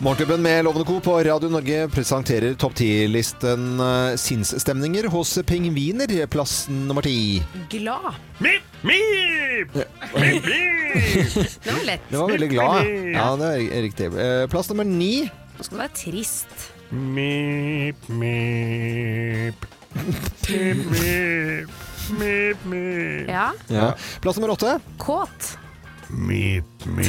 Morgenklubben med Lovende Co. på Radio Norge presenterer topp 10-listen eh, sinnsstemninger hos pingviner, plass nummer ti. Glad. Mip, mip! Mip, mip! Det var lett. Det var veldig glad. Ja, det er riktig. Eh, Plass nummer ni. Nå skal det være trist. Mip, mip. Mip, mip. Mip, mip. Ja. Ja. Plass nummer åtte. Kåt. Mip, mip.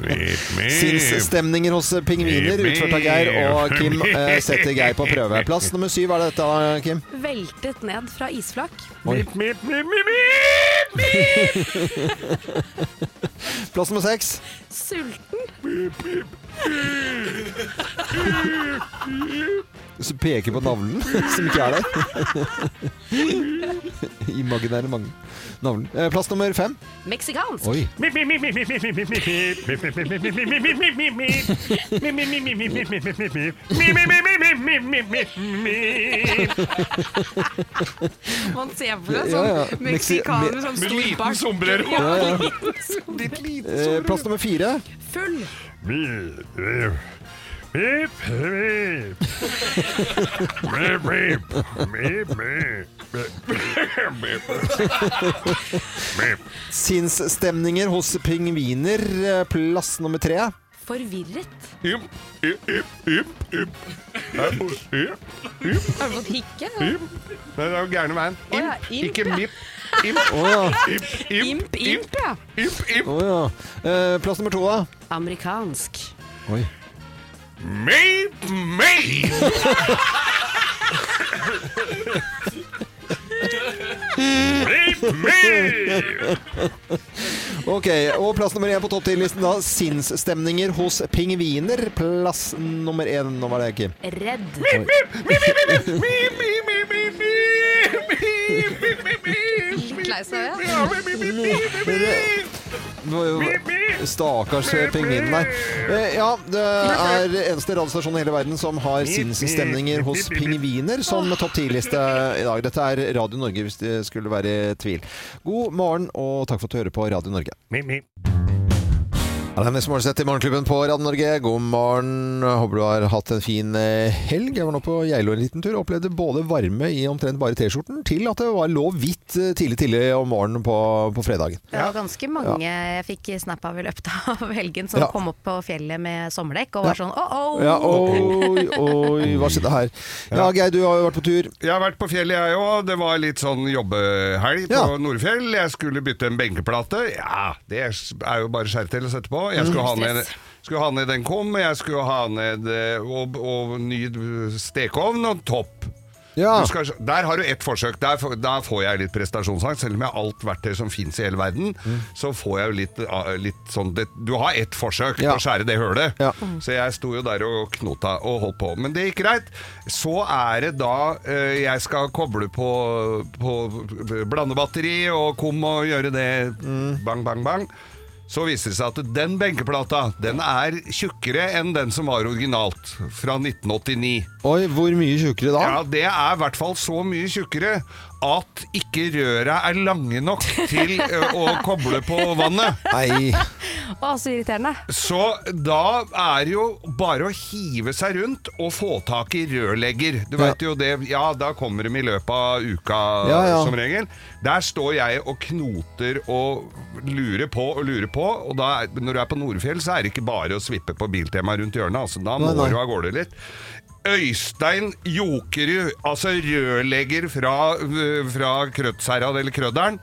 Mip, mip. Sinnsstemninger hos pingviner, utført av Geir og Kim eh, setter Geir på prøve. Plass nummer syv, hva er dette, Kim? Veltet ned fra isflak. Mip, mip, mip, mip. Plass nummer seks. Sulten som peker på navlen, som ikke er der. Imaginære mange. navlen. Plass nummer fem. Meksikansk. Oi. Man ser på det sånn ja, meksikaner som Med liten sombrero. Plass nummer fire. Full. Beep, beep. beep, beep. Beep, beep. Sinnsstemninger hos pingviner, eh, plass nummer tre. Forvirret. Imp, imp, imp, imp. Har du fått hikke? Nei, det er jo gærne veien. Imp, ikke mipp. Imp. Oh, ja. imp, imp, imp, imp, ja. Eh, plass nummer to, da? Amerikansk. Oi. me, me. Ok, og Plass nummer én på topp ti-listen da. Sinnsstemninger hos pingviner. Plass nummer én. Nå var det Kim. Redd. Litt lei. Stakkars pingvinen der. Ja, det er eneste radiostasjon i hele verden som har sinnsstemninger hos pingviner som topp ti-liste i dag. Dette er Radio Norge, hvis skulle være i tvil. God morgen, og takk for at du hører på Radio Norge. Mi, mip. Ja, det er nesten morgensett i Morgenklubben på Radio Norge. God morgen. Håper du har hatt en fin eh, helg. Jeg var nå på Geilo en liten tur. Opplevde både varme i omtrent bare T-skjorten, til at det var lå hvitt eh, tidlig tidlig om morgenen på, på fredagen. Det var ganske mange jeg fikk snap av i løpet av helgen som Ja. kom opp på fjellet med sommerdekk og var sånn oh, oh. Ja, oi, oi, hva skjedde her? Ja, Geir, du har jo vært på tur. Jeg har vært på fjellet, jeg òg. Det var litt sånn jobbehelg på Ja. Nordfjell. Jeg skulle bytte en benkeplate. Ja, det er jo bare skjær til å sette på. Jeg skulle, ha ned, skulle ha ned en kom, jeg skulle ha ned eh, og, og ny stekeovn og topp. Ja. Skal, der har du ett forsøk. Der, der får jeg litt prestasjonsangst. Selv om jeg har alt verktøy som fins i hele verden, så får jeg jo litt, ah, litt sånn det, Du har ett forsøk Ja. på å skjære det hølet. Ja. Så jeg sto jo der og knota og holdt på. Men det gikk greit. Så er det da eh, jeg skal koble på, på blandebatteri og kom og gjøre det bang, bang, bang. Så viser det seg at den benkeplata den er tjukkere enn den som var originalt, fra 1989. Oi, hvor mye tjukkere da? Ja, det er i hvert fall så mye tjukkere at ikke røra er lange nok til å koble på vannet. Nei. Å, så irriterende. Så da er det jo bare å hive seg rundt og få tak i rørlegger. Du Ja. vet jo det, ja, da kommer de i løpet av uka Ja, ja. som regel. Der står jeg og knoter og lurer på og lurer på. Og da, når du er på Nordfjell, så er det ikke bare å svippe på Biltema rundt hjørnet. Altså, da må Nei, nei. du av gårde litt. Øystein Jokerud, altså rørlegger fra, fra Krødsherad, eller Krødderen.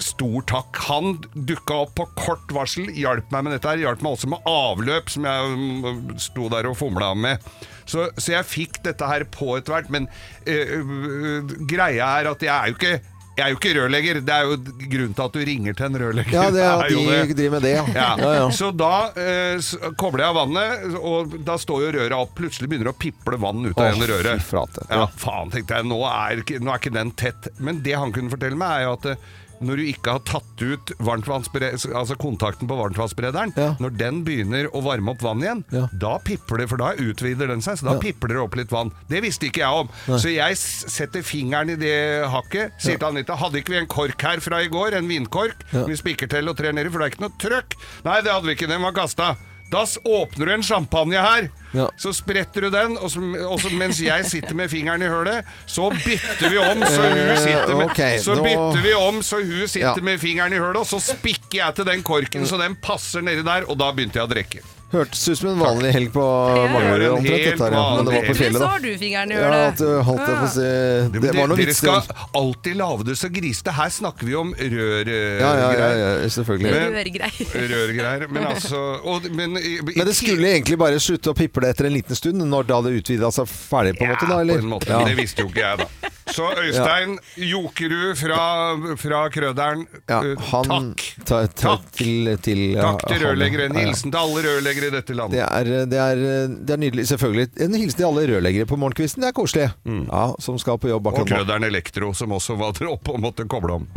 Stor takk. Han dukka opp på kort varsel, hjalp meg med dette her. Hjalp meg også med avløp, som jeg mm, sto der og fomla med. Så, så jeg fikk dette her på etter hvert, men øh, øh, greia er at jeg er jo ikke jeg er jo ikke rørlegger. Det er jo grunnen til at du ringer til en rørlegger. Ja, det er at de det. de driver med det, ja. Ja. ja. Så da eh, kobler jeg av vannet, og da står jo røret opp. Plutselig begynner det å piple vann ut av oh, røret. fy flate. Ja, faen, tenkte jeg. Nå er, nå er ikke den tett. Men det han kunne fortelle meg, er jo at eh, når du ikke har tatt ut altså kontakten på varmtvannsberederen, Ja. når den begynner å varme opp vann igjen, Ja. da pipler det, for da utvider den seg, så da Ja. pipler det opp litt vann. Det visste ikke jeg om. Så jeg setter fingeren i det hakket, sier til Anita, hadde ikke vi en kork her fra i går, en vinkork, vi spikker til og trer nedi, for det er ikke noe trøkk. Nei, det hadde vi ikke, den var kasta. Da åpner du en champagne her, Ja. så spretter du den, og, så, og så, mens jeg sitter med fingeren i hølet, så bytter vi om, så hun sitter med, okay, så bytter vi om, så hun sitter Ja. med fingeren i hølet, og så spikker jeg til den korken, så den passer nedi der, og da begynte jeg å drikke. Hørtes ut som en vanlig helg på Ja. Var omtrent, dette her, ja. Men det var på fjellet, fjellet, Så da. har du fingeren i Ja, at du holdt det på å si Det var Dere- noe Dere vits i skal det. alltid lage det så grisete. Her snakker vi om rørgreier. Ja, ja, ja, ja, selvfølgelig. Rørgreier. Rørgreier. Men altså og, men, i, i, Men det skulle egentlig bare slutte å piple etter en liten stund, når det hadde utvida seg ferdig, på en måte? da, Ja, eller? på en måte. Ja. Det visste jo ikke jeg, da. Så Øystein Jokerud fra, fra Krøderen, Ja, eh, han takk. ta, ta, Takk. til, til ja, Takk til han, rørleggere. En ja, ja. hilsen til alle rørleggere i dette Det landet. er, det, er, det er nydelig. Selvfølgelig. En hilsen til alle rørleggere på morgenkvisten. Det er koselig. Ja, Som skal på jobb Mm. Og akkurat nå. Krøderen Elektro, som også var der oppe og måtte koble om.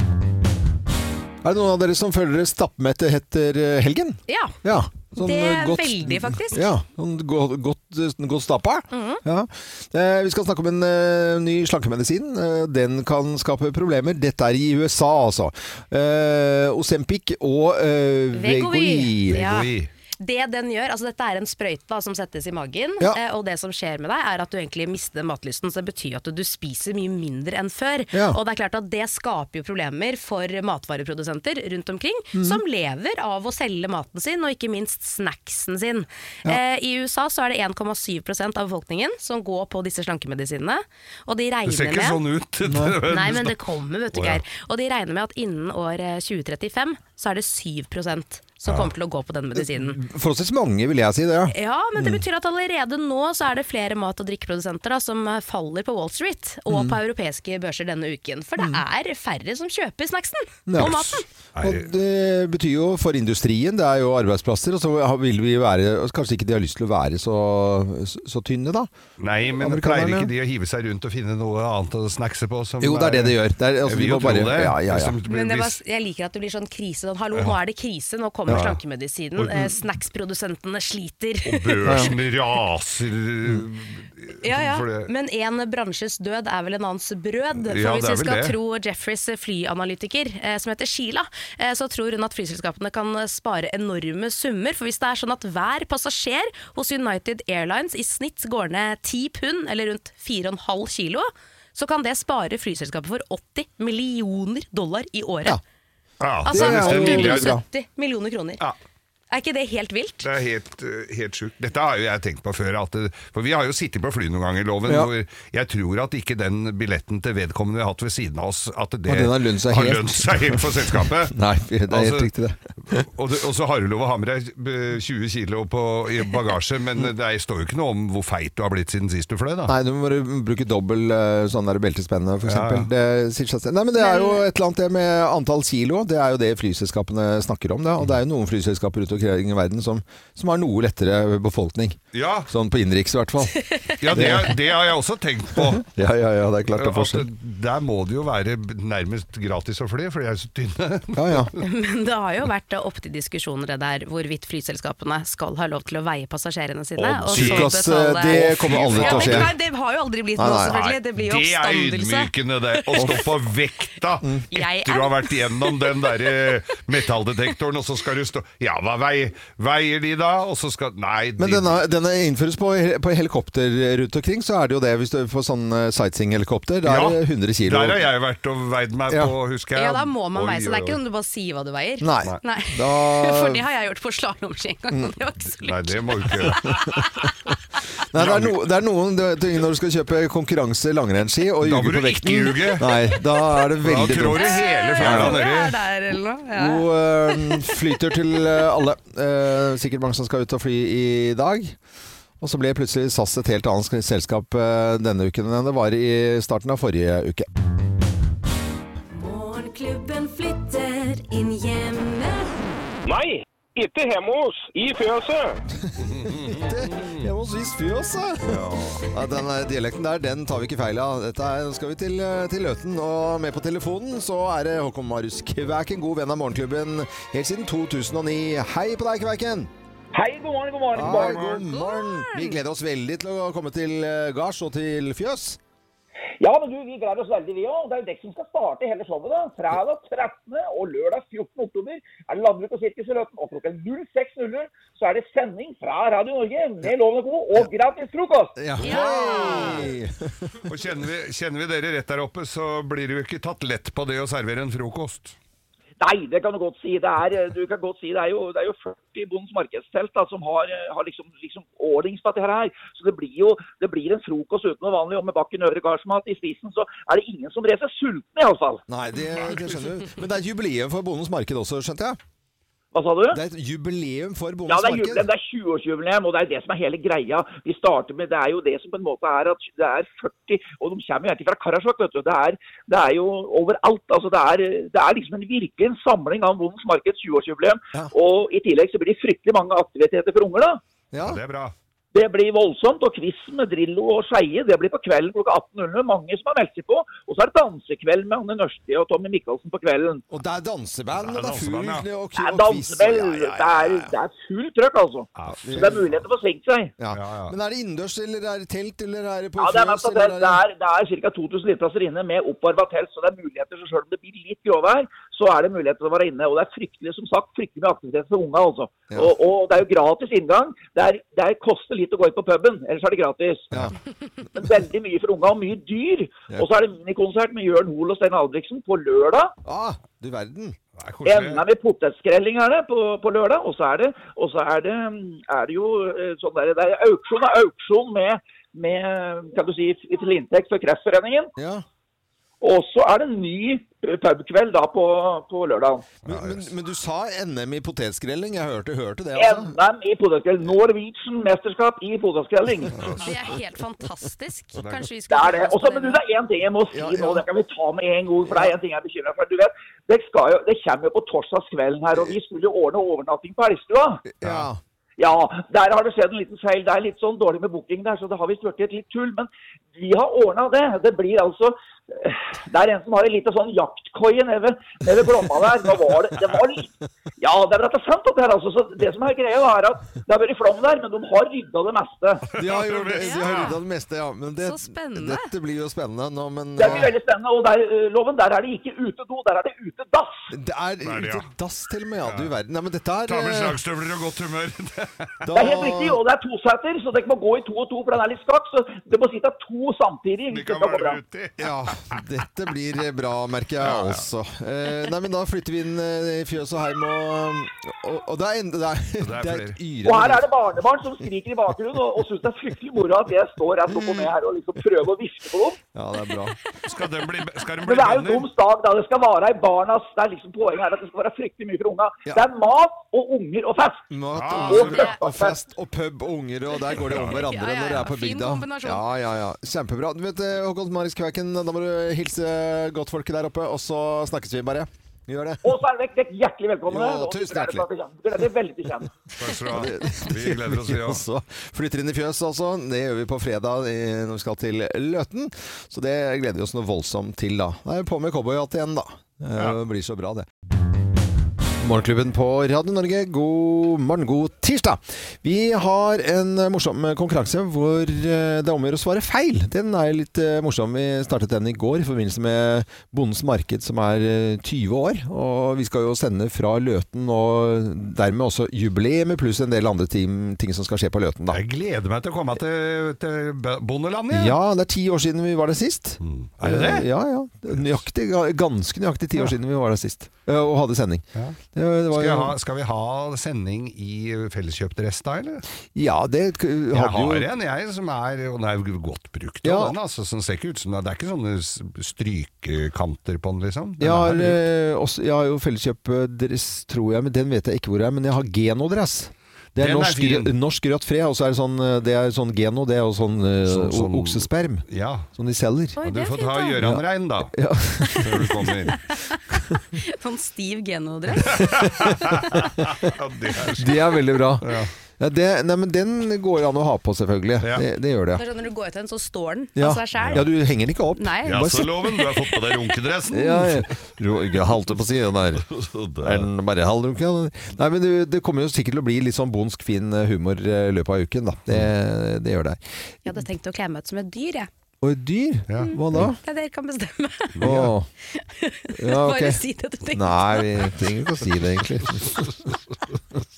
Er det noen av dere som føler dere stappmette etter eh, helgen? Ja. Ja. Sånn, Det er er veldig, faktisk. Ja, sånn godt, godt, godt stappa. ja. eh, vi skal snakke om en eh, ny slankemedisin. Eh, den kan skape problemer. Dette er i USA, altså. Eh, Osempic og Vegoi. Vegoi. Ja. Det den gjør, altså Dette er en sprøyte da, som settes i magen. Ja. Eh, og det som skjer med deg, er at du egentlig mister matlysten. Så det betyr at du spiser mye mindre enn før. Ja. Og det er klart at det skaper jo problemer for matvareprodusenter rundt omkring, mm. som lever av å selge maten sin, og ikke minst snacksen sin. Eh, I USA så er det 1,7% av befolkningen som går på disse slankemedisinene. Og de regner Det ser ikke med sånn ut. Nei, men det kommer, vet du, oh, ja. Geir. Og de regner med at innen år eh, 2035 så er det 7 som kommer til å gå på den medisinen. Forholdsvis mange, vil jeg si det. ja. Ja, men Mm. det betyr at allerede nå så er det flere mat- og drikkeprodusenter da, som faller på Wall Street og Mm. på europeiske børser denne uken. For det er færre som kjøper snacksen Ja. og maten. Og det betyr jo for industrien, det er jo arbeidsplasser, og så vil vi være Kanskje ikke de har lyst til å være så, så, tynne, da. Nei, men pleier ikke de å hive seg rundt og finne noe annet å snackse på? Som Jo, det er det de gjør. Det er, altså, Jeg vil må jo tro bare, det. ja, ja, ja. Men det var, jeg liker at det blir sånn krise. Sånn, Hallo, nå er det krise, nå kommer Ja. slankemedisinen. Eh, snacksprodusentene sliter. Børsen raser Ja, ja. Men en bransjes død er vel en annens brød. For Ja, hvis vi skal det. tro Jeffreys flyanalytiker, eh, som heter Sheila, eh, så tror hun at flyselskapene kan spare enorme summer. For hvis det er sånn at hver passasjer hos United Airlines i snitt går ned 10 pund, eller rundt 4,5 kilo, så kan det spare flyselskapet for 80 millioner dollar i året. Ja. Ja, Altså det er jo 870 millioner kroner. Ja. Er ikke det helt vilt? Det er helt, eh, helt sjukt. Dette har jo jeg tenkt på før. At det, for vi har jo sittet på fly noen ganger, Loven. Ja. Hvor jeg tror at ikke den billetten til vedkommende vi har hatt ved siden av oss, at det den har lønt seg helt. seg helt for selskapet. Nei, det er helt Altså, riktig, det. og, det, og så har du lov å ha med deg eh, 20 kilo på, i bagasje, men det er- står jo ikke noe om hvor feit du har blitt siden sist du fløy, da. Nei, du må bruke dobbel eh, sånn der beltespenne, for Ja, eksempel. Det sier seg selv. Nei, men det er jo et eller annet det med antall kilo. Det er jo det flyselskapene snakker om. da. Og det er jo noen flyselskaper rundt omkring i verden som, som har noe lettere befolkning. Ja, Sånn på innenriks i hvert fall. ja det, det har jeg også tenkt på. Ja, ja, ja, det er klart det er forskjell. der må det jo være nærmest gratis å fly, for de er jo så tynne. Ja, ja. Men det har jo vært opp til diskusjoner det der hvorvidt flyselskapene skal ha lov til å veie passasjerene sine. Å, og så det kommer aldri til å skje. Ja, Nei, det har jo aldri blitt Nei, noe, selvfølgelig. Det blir jo oppstandelse. det er ydmykende, det. Å stå på vekta etter er- du har vært gjennom den derre metalldetektoren, og så skal du stå Ja, hva veier, veier de da? Og så skal Nei, Men de, denne, denne innføres på, på helikopter rundt omkring, så er det jo det. Hvis du får sånn eh, sightseeing-helikopter, da Ja, er det 100 kg. Der har jeg vært og veid meg Ja. på, husker jeg. Ja, da må man veie, så det er ikke sånn du bare sier hva du veier. Nei. Nei. Da- For det har jeg gjort på slalåmski en gang, og det var ikke så Nei, det må du ikke gjøre. Nei, det er, no, det er noen ting når du skal kjøpe konkurranse langrennsski og Da ljuge må du ikke vekten. ljuge. Nei, da er det Da trår du hele fjæra nedi. God eh, flyter til eh, alle. Eh, sikkert mange som skal ut og fly i dag. Og så ble plutselig SAS et helt annet selskap eh, denne uken enn det var i starten av forrige uke. Ikke hjemme hos, i fjøset. hjemme hos i fjøset? ja. Den eh, dialekten der, den tar vi ikke feil av. Dette er, skal vi til, eh, til Løten, og med på telefonen så er det Håkon Marius Kvæken, god venn av Morgenklubben helt siden 2009. Hei på deg, Kvæken! Hei, god morgen, god morgen. Hei, God morgen. Vi gleder oss veldig til å komme til eh, gards og til fjøs. Ja, men du, vi gleder oss veldig, vi òg. Det er jo dere som skal starte hele showet. da. Fredag 13. og lørdag 14. oktober er det Landbruk og sirkus i Løten. Og klokken 06.00 så er det sending fra Radio Norge med Loven og Co. og gratis frokost. Ja. Ja. Og kjenner vi, kjenner vi dere rett der oppe, så blir det jo ikke tatt lett på det å servere en frokost. Nei, det kan du godt si. Det er, du kan godt si, det er jo, det er jo 40 Bondens markedstelt da, som har, har liksom, liksom ordnings på dette her. Så det blir jo det blir en frokost uten noe vanlig. Og med Bakken Øvre Gardsmat i spisen, så er det ingen som reiser sulten iallfall. Nei, det, det skjønner du. Men det er et jubileum for Bondens Marked også, skjønte jeg? Hva sa du? Det er et jubileum for Ja, Bondens det er, det er 20-årsjubileum, og det er det som er hele greia. Vi starter med, Det er jo det som på en måte er at det er 40 Og de kommer jo ikke fra Karasjok, vet du. Det er, det er jo overalt. altså Det er, det er liksom en virkelig en samling av Bondens Markeds 20-årsjubileum. Ja. Og i tillegg så blir det fryktelig mange aktiviteter for unger, da. Ja. Ja, det er bra. Det blir voldsomt, og quiz med Drillo og Skeie det blir på kvelden klokka 18.00. Mange som har meldt seg på. Og så er det dansekveld med Anne Nørsti og Tommy Michaelsen på kvelden. Og det er danseband, det er fullt ja. og, Det er danseband. Ja, ja, Det, ja, er, ja. det er full trøkk, altså. Så det er muligheter for å svinge seg. Ja. Ja, ja. Men er det innendørs, eller er det telt, eller er det på Ja, Det er, fjøs, mest det, er, det er ca. 2000 litteplasser inne med oppvarva telt, så det er muligheter. Så selv om det blir litt gråvær, så er det mulighet til å være inne. Og det er fryktelig som sagt, fryktelig med aktivitet for unga. altså. Ja. Og, og det er jo gratis inngang. Det, er, det er, koster litt å gå inn på puben, ellers er det gratis. Ja. Men veldig mye for unga, og mye dyr. Ja. Og så er det minikonsert med Jørn Hoel og Stein Albrigtsen på lørdag. Ah, du verden. Er. Enda med potetskrelling er det på, på lørdag. Og så er det, og så er det, er det jo eh, sånn der, det er auksjon auksjon med, med kan du si, til inntekt for Kreftforeningen. Ja. Og så er det en ny eh, pubkveld da på, på lørdag. Men, men, men du sa NM i potetskrelling. Jeg hørte, hørte det, altså. NM i potetskrelling. Norwegian mesterskap i potetskrelling. Det er helt fantastisk. Kanskje vi Det er det. Og så, men du, det er én ting jeg må si Ja, ja. nå, det kan vi ta med en gang. For det er en ting jeg er bekymra for. Du vet, det, skal jo, det kommer jo på torsdagskvelden her, og vi skulle jo ordne overnatting på Elgstua. Ja. Ja, der har det skjedd en liten feil. Det er litt sånn dårlig med booking der, så det har visst blitt et litt tull. Men vi har ordna det. Det blir altså Det er en som har en liten sånn jaktkoie nede ved, nede Glomma der. Nå var det, det var litt Ja, det er rett og slett dette her, altså. Så det som er greia, er at det har vært flom der, men de har rydda det meste. De har jo de har rydda det meste, ja. Men det, Så spennende. dette blir jo spennende nå, men Det blir veldig spennende. Og der, eh, Loven, der er det ikke utedo, der er det utedass. det er utedass ute dass til og med, ja. Du verden. Nei, men dette er Ta med eh, slagstøvler og godt humør. da, Det er helt riktig, og det er toseter, så dere må gå i to og to, for den er litt skakk. Så det må sitte to samtidig. Vi det kan være ute. uti. Ja, dette blir bra, merker jeg også. Eh, nei, men da flytter vi inn eh, i fjøset og heim, og, og, og det er, en- det er, det er, det et yre Og her er det barnebarn som skriker i bakgrunnen og, og syns det er fryktelig moro at jeg står rett opp og ned her og liksom prøver å hviske på dem. Ja, det er bra. Skal de bli, skal de Men det er jo bønder? Dag, da. Det skal være i barnas Det er liksom Poenget her at det skal være fryktelig mye for unga. Ja. Det er mat og unger og fest. Mat Ja, og, unger, og fest og pub og unger, og der går det om hverandre Ja, ja, når det er på bygda. Ja, ja, ja. Kjempebra. Du vet, eh, Håkon Marius Kvæken, da må du hilse godtfolket der oppe, og så snakkes vi bare. Vi gjør det. Og så er dere vekk, hjertelig velkomne. Jo, tusen hjertelig. dere til å- Gleder dere veldig til å. Takk skal du ha. Vi gleder oss, vi òg. så flytter inn i fjøs, altså. Det gjør vi på fredag når vi skal til Løten. Så det gleder vi oss noe voldsomt til, da. Da er vi på med cowboyhatt igjen, da. Eh, Det blir så bra, det. Morgenklubben på Radio Norge, god morgen, god tirsdag. Vi har en morsom konkurranse hvor eh, det er om å gjøre å svare feil. Den er litt eh, morsom. Vi startet den i går i forbindelse med Bondens Marked, som er eh, 20 år. Og vi skal jo sende fra Løten, og dermed også jubileet, pluss en del andre ting, ting som skal skje på Løten, da. Jeg gleder meg til å komme til, til bondelandet. Ja, det er ti år siden vi var der sist. Er det det? Eh, Ja, ja. Nøyaktig, ganske nøyaktig ti år siden vi var der sist. eh, Og hadde sending. Ja. Var Skal, ha, skal vi ha sending i Felleskjøpt Rest da, eller? ja, det k- Jeg har jo en, jeg, som er Og den er jo godt brukt, Ja. den, altså, som ser ikke ut som Det er ikke sånne strykekanter på den, liksom. Den Jeg har, eh, også, jeg har jo felleskjøpdress, tror jeg, men den vet jeg ikke hvor det er. Men jeg har genodress. Det er Den er norsk, norsk rødt fre, og så er det sånn, eh, det er sånn geno, det er jo sånn, så, Sånn- sånn- oksesperm. Ja. Som de selger. Oi, Og du det får ta. Gjøran-rein, da. Ja. Før du kommer. Sånn stiv genodress. Ja, det er Det er veldig bra. Ja. Ja, det, nei, men den går an å ha på, selvfølgelig. Ja. Det, det gjør det. Det sånn Når du går ut den, så står den Ja. av seg sjæl. ja, du henger den ikke opp. Nei. Ja, så loven, du har fått på deg runkedressen. Ja, Jeg halte på siden der. Er den bare halvrunka? Nei, men det, det kommer jo sikkert til å bli litt sånn bondsk fin humor i løpet av uken, da. Det, det gjør det. Jeg hadde tenkt å kle meg ut som et dyr, jeg. Og et dyr? Ja. Hva da? Det dere kan bestemme. Åh. Ja, okay. Bare si det du tenker. Nei, vi trenger ikke å si det, egentlig.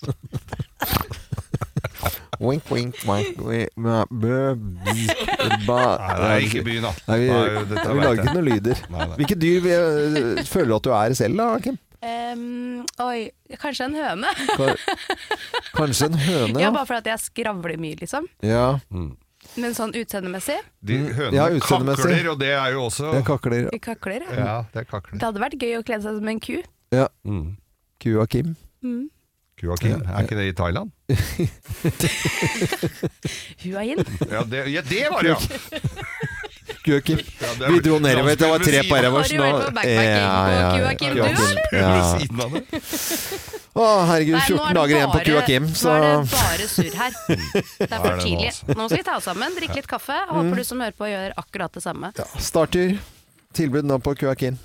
Wink, wink, wink, wink bø- ba- Nei, det er ikke byen, da. Nei, vi, Nei, dette vi vet lager jeg. ikke noen lyder. Nei, nei. Hvilke dyr vi, føler du at du er selv, da, Kim? Ehm, oi, kanskje en høne? Ka- Kanskje en høne? Ja, Ja. bare fordi jeg skravler mye, liksom. ja. Men sånn utseendemessig. De Mm, hønene ja, utseendemessig. kakler, og det er jo også Jeg kakler. Vi kakler. Ja. Ja, det er kakler. Det hadde vært gøy å kle seg som en ku. Ja. Mm. Kua Kim. Kua Kim, er ikke det i Thailand? Huain? Ja, det, ja, det var det, ja! Kua Kim. er Vi dro nedover, det var tre på av. ræva. Har du eller? Å, herregud, 14 er dager igjen på bare- Kua Kim, Nå er det bare surr her. Det er for tidlig. altså. Nå skal vi ta oss sammen, drikke litt kaffe. Mm. Håper du som hører på gjør akkurat det samme. ja, starter. Tilbud nå på Kua Kim.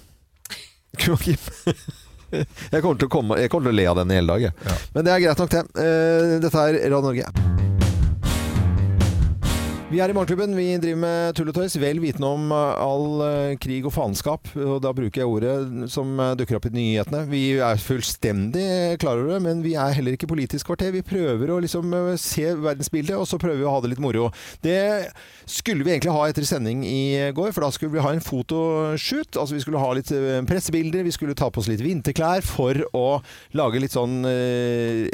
Jeg kommer, komme, jeg kommer til å le av den i hele dag. Ja. Men det er greit nok, det. Eh, Dette er Radio Norge. Vi er i Morgenklubben. Vi driver med tull og tøys, vel vitende om eh, all eh, krig og faenskap. Og da bruker jeg ordet som eh, dukker opp i nyhetene. Vi er fullstendig klar over det, men vi er heller ikke Politisk kvarter. Vi prøver å liksom se verdensbildet, og så prøver vi å ha det litt moro. Det skulle vi egentlig ha etter sending i går, for da skulle vi ha en fotoshoot. Altså vi skulle ha litt pressebilder, vi skulle ta på oss litt vinterklær for å lage litt sånn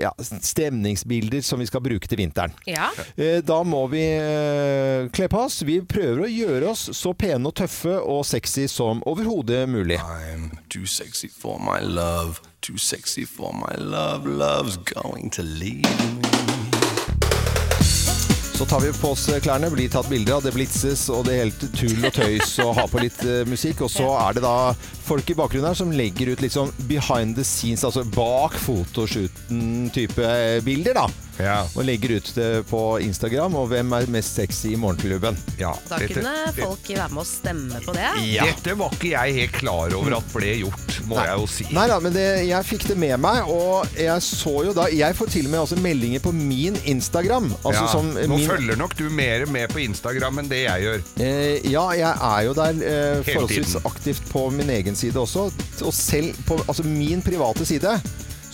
ja, stemningsbilder som vi skal bruke til vinteren. Ja. Da må vi eh, kle på oss. Vi prøver å gjøre oss så pene og tøffe og sexy som overhodet mulig. I'm too sexy for my love, too sexy for my love. Love's going to leave me. Så tar vi på oss klærne, blir tatt bilder av, det blitses og det er helt tull og tøys og har på litt uh, musikk. Og så er det da folk i bakgrunnen her som legger ut litt sånn behind the scenes, altså bak fotoshooten-type bilder, da. Ja. Og legger ut det på Instagram, og hvem er mest sexy i morgenklubben? Ja, Da dette- kunne det- folk være med og stemme på det. Dette var ikke jeg helt klar over at ble gjort, må jeg jo si. Nei da, men det, jeg fikk det med meg, og jeg så jo da Jeg får til og med også meldinger på min Instagram. Altså ja. som Nå min, følger nok du mer med på Instagram enn det jeg gjør. Eh, ja, jeg er jo der eh, forholdsvis tiden. aktivt på min egen side også. Og selv på altså min private side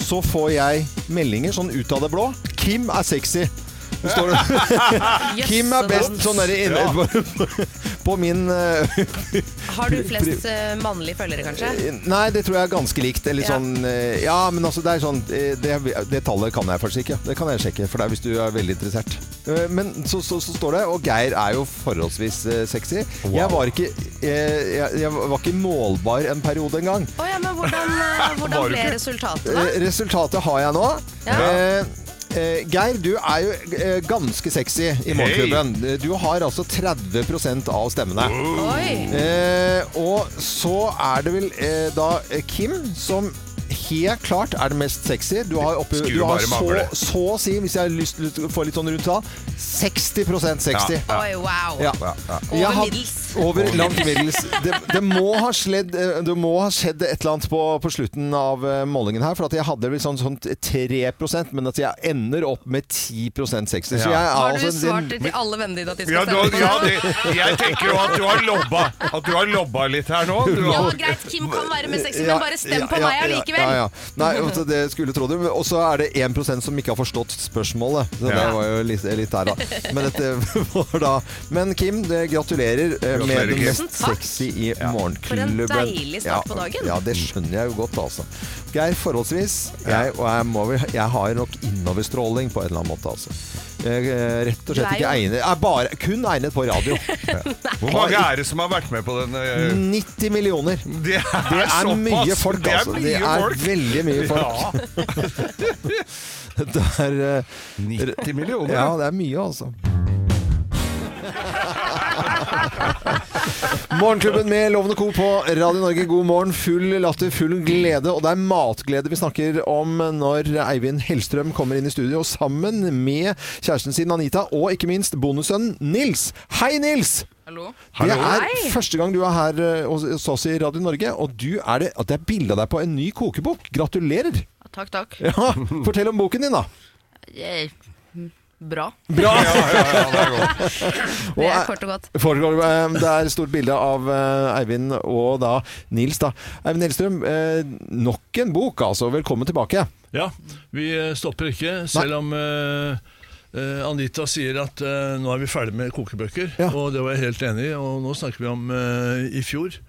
så får jeg meldinger sånn ut av det blå. Kim er sexy. Det står det. Kim er best. Sånn der inne på, på min eh, Har du flest eh, mannlige følgere, kanskje? Nei, det tror jeg er ganske likt. Eller Ja. sånn eh, Ja, men altså, det er sånn eh, Det, det tallet kan jeg faktisk ikke. Det kan jeg sjekke for deg hvis du er veldig interessert. Eh, Men så, så, så står det Og Geir er jo forholdsvis eh, sexy. Jeg var ikke eh, jeg, jeg var ikke målbar en periode engang. Å ja, men hvordan, eh, hvordan ble resultatet, da? Eh, Resultatet har jeg nå. Ja. Eh, eh, Geir, du er jo eh, ganske sexy i Morgenklubben. Du har altså 30% av stemmene. Eh, og så er det vel eh, da eh, Kim som helt klart er det mest sexy. Du har, oppe, du har så, så å si, hvis jeg har lyst til å få litt sånn rundt tall, 60 sexy. Ja, Oi, wow. Ja. Ja, ja. Over middels. Over langt middels. Det, det, må ha sledd, eh, det må ha skjedd et eller annet på, på slutten av eh, målingen her. For at jeg hadde vel sånn, sånn 3% men at jeg ender opp med 10 sexy. Så Ja. Har du altså svart til alle vennene dine at de skal Ja, stemme på ja det, jeg tenker jo at du har lobba At du har lobba litt her nå. Du Ja, greit, Kim kan være med sexy, Ja, men bare stem på ja, meg allikevel. Ja, ja. Nei, altså, det skulle tro du. Og så er det 1% som ikke har forstått spørsmålet. Så det var jo litt, litt der, da. Men dette var da Men Kim, det, gratulerer, eh, med den det mest sexy i Morgenklubben. For en deilig start på dagen. Ja, det skjønner jeg jo godt, altså. Geir, forholdsvis. Jeg, og jeg, må jeg har nok innoverstråling på en eller annen måte, altså. Jeg er rett og slett ikke egnet er bare, Kun egnet på radio. hvor mange er det som har vært med på den? eh, 90 millioner. Det er, Det er såpass. mye folk, Det er altså. mye Det er veldig mye folk. Ja, Det er uh, 90 millioner. Ja, det er mye, altså. Morgenklubben med Lovende Co. på Radio Norge. God morgen. Full latter, full glede. Og det er matglede vi snakker om når Eivind Hellstrøm kommer inn i studio sammen med kjæresten sin Anita og ikke minst bondesønnen Nils. Hei, Nils! Hallo? Det er Hei. første gang du er her eh, hos oss i Radio Norge, og du er det, at det er bilde av deg på en ny kokebok. Gratulerer! Takk, takk. Ja, Fortell om boken din, da. Eh, Bra. Bra! Ja, ja, ja, det er godt. Det er kort og godt. Foregår, eh, det er et stort bilde av eh, Eivind og da Nils. da. Eivind Hellstrøm, eh, nok en bok, altså. Velkommen tilbake. Ja, vi eh, stopper ikke, selv om eh, eh, Anita sier at uh, nå er vi ferdig med kokebøker, Ja. og det var jeg helt enig i. Og nå snakker vi om uh, i fjor,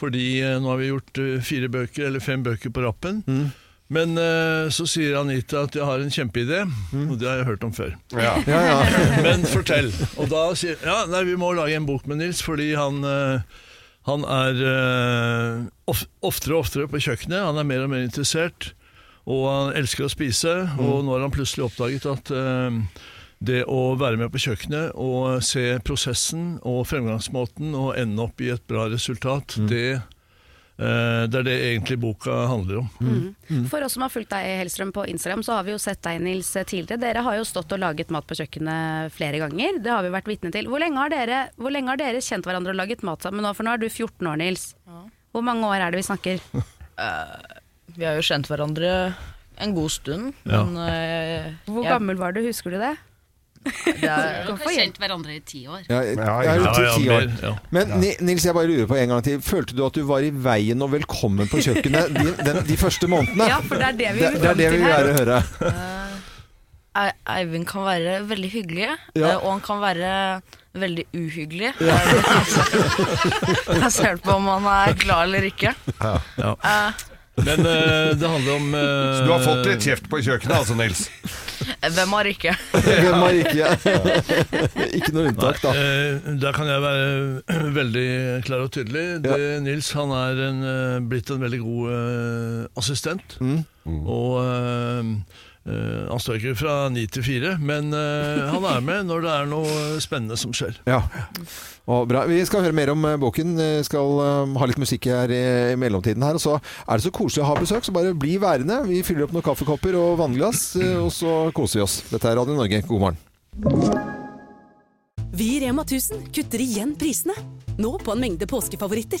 fordi eh, nå har vi gjort eh, fire bøker, eller fem bøker på rappen. Mm. Men uh, så sier Anita at jeg har en kjempeidé, og det har jeg hørt om før. Ja. Ja, ja. Men fortell. Og da sier ja, nei, vi må lage en bok med Nils, fordi han, uh, han er uh, of, oftere og oftere på kjøkkenet. Han er mer og mer interessert, og han elsker å spise. Og nå har han plutselig oppdaget at det å være med på kjøkkenet og se prosessen og fremgangsmåten og ende opp i et bra resultat, det, eh, det er det egentlig boka handler om. For oss som har fulgt deg Hellstrøm på Instagram, så har vi jo sett deg Nils tidligere. Dere har jo stått og laget mat på kjøkkenet flere ganger. Det har vi vært vitne til. Hvor lenge, har dere, hvor lenge har dere kjent hverandre og laget mat sammen nå? For nå er du 14 år, Nils. Hvor mange år er det vi snakker? Vi har jo kjent hverandre en god stund, Ja. men eh, Hvor jeg- gammel var du, husker du det? Det er, Vi har kjent hverandre i ti år. Ja, jeg, Ja, jeg ja, ti år. Men Nils, jeg bare lurer på en gang til. Følte du at du var i veien og velkommen på kjøkkenet de, den, de første månedene? Ja, for det er det vi det, vil det er det vi vil gjerne høre. Ei- Eivind kan være veldig hyggelig, Ja. eh, og han kan være veldig uhyggelig. Jeg ser på om han er glad eller ikke. Ja. Men uh, det handler om uh, Så du har fått litt kjeft på kjøkkenet, altså, Nils? Hvem har ikke? Hvem har ikke? ikke noe unntak, da. Eh, der kan jeg være veldig klar og tydelig. Det, Nils han er en, eh, blitt en veldig god eh, assistent. Og eh, eh, han står ikke fra ni til fire, men uh, han er med når det er noe spennende som skjer. Ja. Og bra. Vi skal høre mer om uh, boken. Vi skal ha litt musikk her i, i mellomtiden her. Og så er det så koselig å ha besøk, så bare bli værende. Vi fyller opp noen kaffekopper og vannglass, og så koser vi oss. Dette er Radio Norge. God morgen. Vi i Rema 1000 kutter igjen prisene. Nå på en mengde påskefavoritter.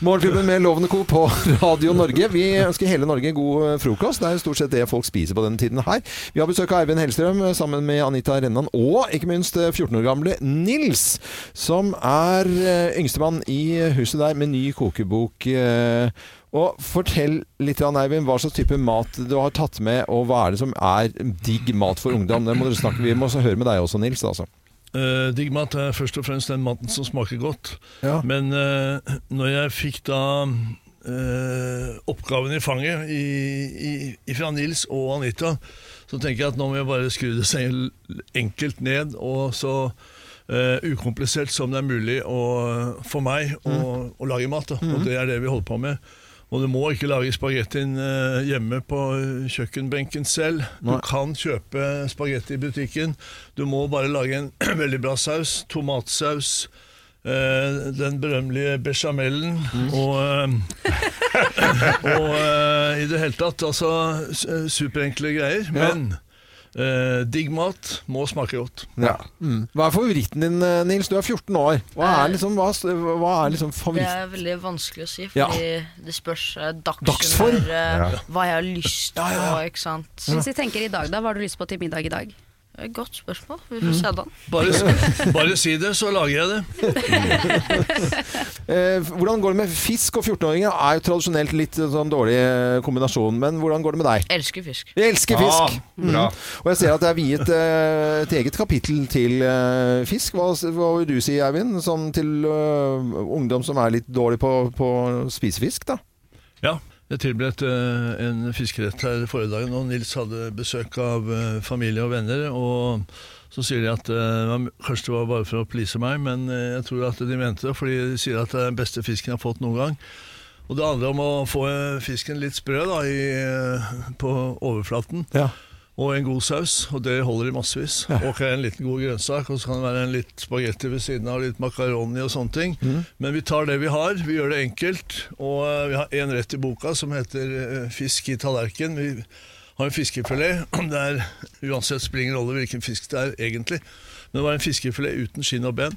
Morgenklubben med Lovende Co. på Radio Norge. Vi ønsker hele Norge god eh, frokost. Det er jo stort sett det folk spiser på denne tiden her. Vi har besøk av Eivind Hellstrøm eh, sammen med Anita Rennan og ikke minst eh, 14 år gamle Nils, som er eh, yngstemann i huset der med ny kokebok. eh, Og fortell litt, Eivind, hva slags type mat du har tatt med, og hva er det som er digg mat for ungdom? Det må dere snakke Vi må også høre med deg også, Nils. altså. Uh, Diggmat er først og fremst den maten som smaker godt. Ja. Men uh, når jeg fikk da uh, oppgaven i fanget i, i, fra Nils og Anita, så tenker jeg at nå må jeg bare skru det seg enkelt ned, og så uh, ukomplisert som det er mulig å, for meg å, å lage mat. Da. Og det er det vi holder på med. Og du må ikke lage spagettien eh, hjemme på kjøkkenbenken selv. Du kan kjøpe spagetti i butikken. Du må bare lage en veldig bra saus. Tomatsaus. eh, den berømmelige bechamelen. Og, eh, og eh, i det hele tatt altså superenkle greier. Men eh, digg mat må smake godt. Ja. Mm. Hva er favoritten din, eh, Nils? Du er 14 år. Hva er liksom, hva, hva er liksom Det er veldig vanskelig å si, Ja. fordi det spørs eh, Dagsform? dagshumør, eh, Ja. hva jeg har lyst på, Ja, ja, ja. ikke sant. Hvis vi tenker i dag, da, hva har du lyst på til middag i dag? Er et Godt spørsmål. Vi får se da. Bare, bare si det, så lager jeg det. Eh, hvordan går det med fisk og 14-åringer? Er jo tradisjonelt litt sånn dårlig eh, kombinasjon, men hvordan går det med deg? Elsker fisk. Jeg elsker fisk! Ah, mm. Og jeg ser at det er viet eh, et eget kapittel til eh, fisk. Hva, hva vil du si, Eivind? Sånn til eh, ungdom som er litt dårlig på, på å spise fisk, da? Ja, jeg tilberedte eh, en fiskerett her forrige dagen, og Nils hadde besøk av eh, familie og venner. og så sier de at eh, kanskje det var bare for å please meg, men jeg tror at de mente det, fordi de sier at det er den beste fisken jeg har fått noen gang. Og det handler om å få fisken litt sprø da, i, på overflaten. Ja. Og en god saus, og det holder i massevis. Og en liten god grønnsak, og så kan det være en litt spagetti ved siden av, litt makaroni og sånne ting. Men vi tar det vi har, vi gjør det enkelt, og eh, vi har en rett i boka som heter eh, fisk i tallerken. Vi har en fiskefilet, det er uansett springer rolle hvilken fisk det er egentlig. Men det var en fiskefilet uten skinn og ben.